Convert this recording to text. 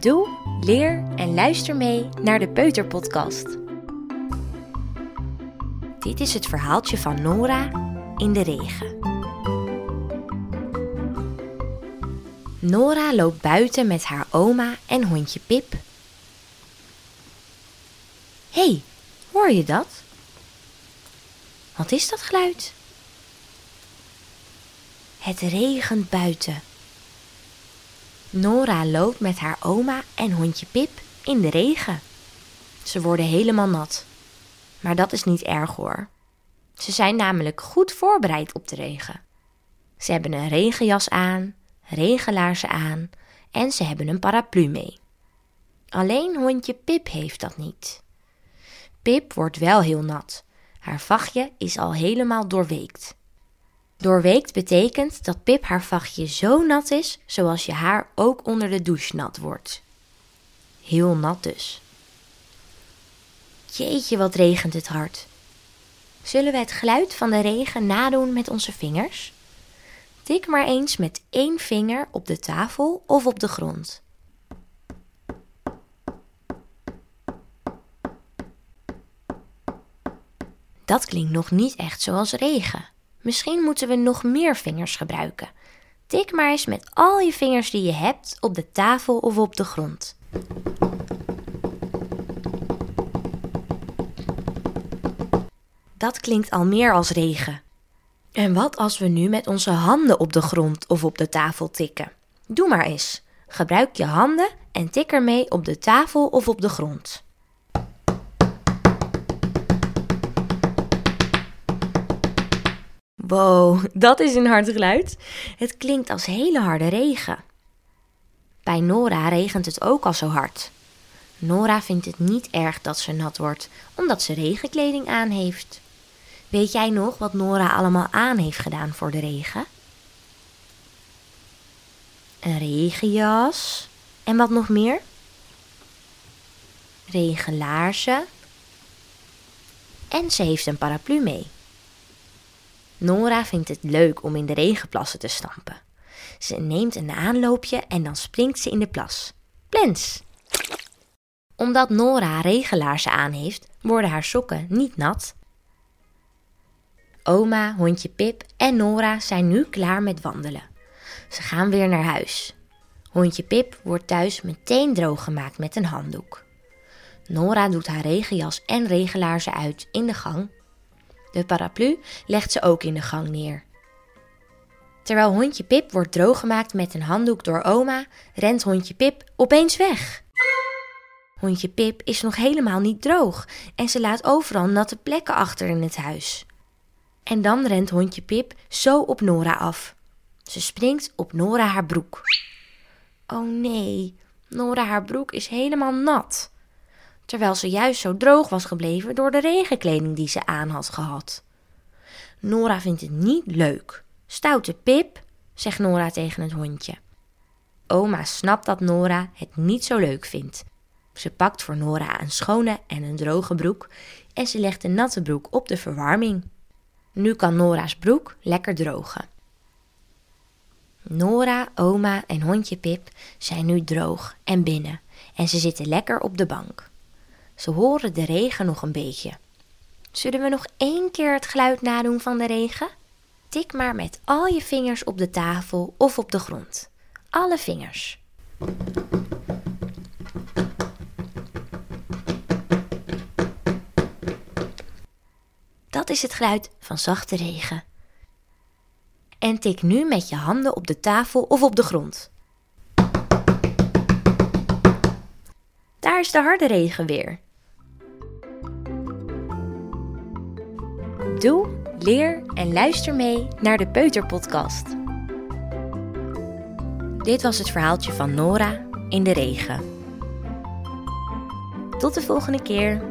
Doe, leer en luister mee naar de Peuterpodcast. Dit is het verhaaltje van Nora in de regen. Nora loopt buiten met haar oma en hondje Pip. Hé, hey, hoor je dat? Wat is dat geluid? Het regent buiten. Nora loopt met haar oma en hondje Pip in de regen. Ze worden helemaal nat. Maar dat is niet erg hoor. Ze zijn namelijk goed voorbereid op de regen. Ze hebben een regenjas aan, regenlaarzen aan en ze hebben een paraplu mee. Alleen hondje Pip heeft dat niet. Pip wordt wel heel nat. Haar vachtje is al helemaal doorweekt. Doorweekt betekent dat Pip haar vachtje zo nat is, zoals je haar ook onder de douche nat wordt. Heel nat dus. Jeetje, wat regent het hard. Zullen we het geluid van de regen nadoen met onze vingers? Tik maar eens met één vinger op de tafel of op de grond. Dat klinkt nog niet echt zoals regen. Misschien moeten we nog meer vingers gebruiken. Tik maar eens met al je vingers die je hebt op de tafel of op de grond. Dat klinkt al meer als regen. En wat als we nu met onze handen op de grond of op de tafel tikken? Doe maar eens. Gebruik je handen en tik ermee op de tafel of op de grond. Wow, dat is een hard geluid. Het klinkt als hele harde regen. Bij Nora regent het ook al zo hard. Nora vindt het niet erg dat ze nat wordt, omdat ze regenkleding aan heeft. Weet jij nog wat Nora allemaal aan heeft gedaan voor de regen? Een regenjas. En wat nog meer? Regenlaarzen. En ze heeft een paraplu mee. Nora vindt het leuk om in de regenplassen te stampen. Ze neemt een aanloopje en dan springt ze in de plas. Plens! Omdat Nora regelaarzen aan heeft, worden haar sokken niet nat. Oma, hondje Pip en Nora zijn nu klaar met wandelen. Ze gaan weer naar huis. Hondje Pip wordt thuis meteen droog gemaakt met een handdoek. Nora doet haar regenjas en regelaarzen uit in de gang de paraplu legt ze ook in de gang neer. Terwijl hondje Pip wordt drooggemaakt met een handdoek door oma, rent hondje Pip opeens weg. Hondje Pip is nog helemaal niet droog en ze laat overal natte plekken achter in het huis. En dan rent hondje Pip zo op Nora af. Ze springt op Nora haar broek. Oh nee, Nora haar broek is helemaal nat terwijl ze juist zo droog was gebleven door de regenkleding die ze aan had gehad. Nora vindt het niet leuk. Stoute Pip, zegt Nora tegen het hondje. Oma snapt dat Nora het niet zo leuk vindt. Ze pakt voor Nora een schone en een droge broek en ze legt de natte broek op de verwarming. Nu kan Nora's broek lekker drogen. Nora, oma en hondje Pip zijn nu droog en binnen en ze zitten lekker op de bank. Ze horen de regen nog een beetje. Zullen we nog één keer het geluid nadoen van de regen? Tik maar met al je vingers op de tafel of op de grond. Alle vingers. Dat is het geluid van zachte regen. En tik nu met je handen op de tafel of op de grond. Daar is de harde regen weer. Doe, leer en luister mee naar de Peuterpodcast. Dit was het verhaaltje van Nora in de regen. Tot de volgende keer.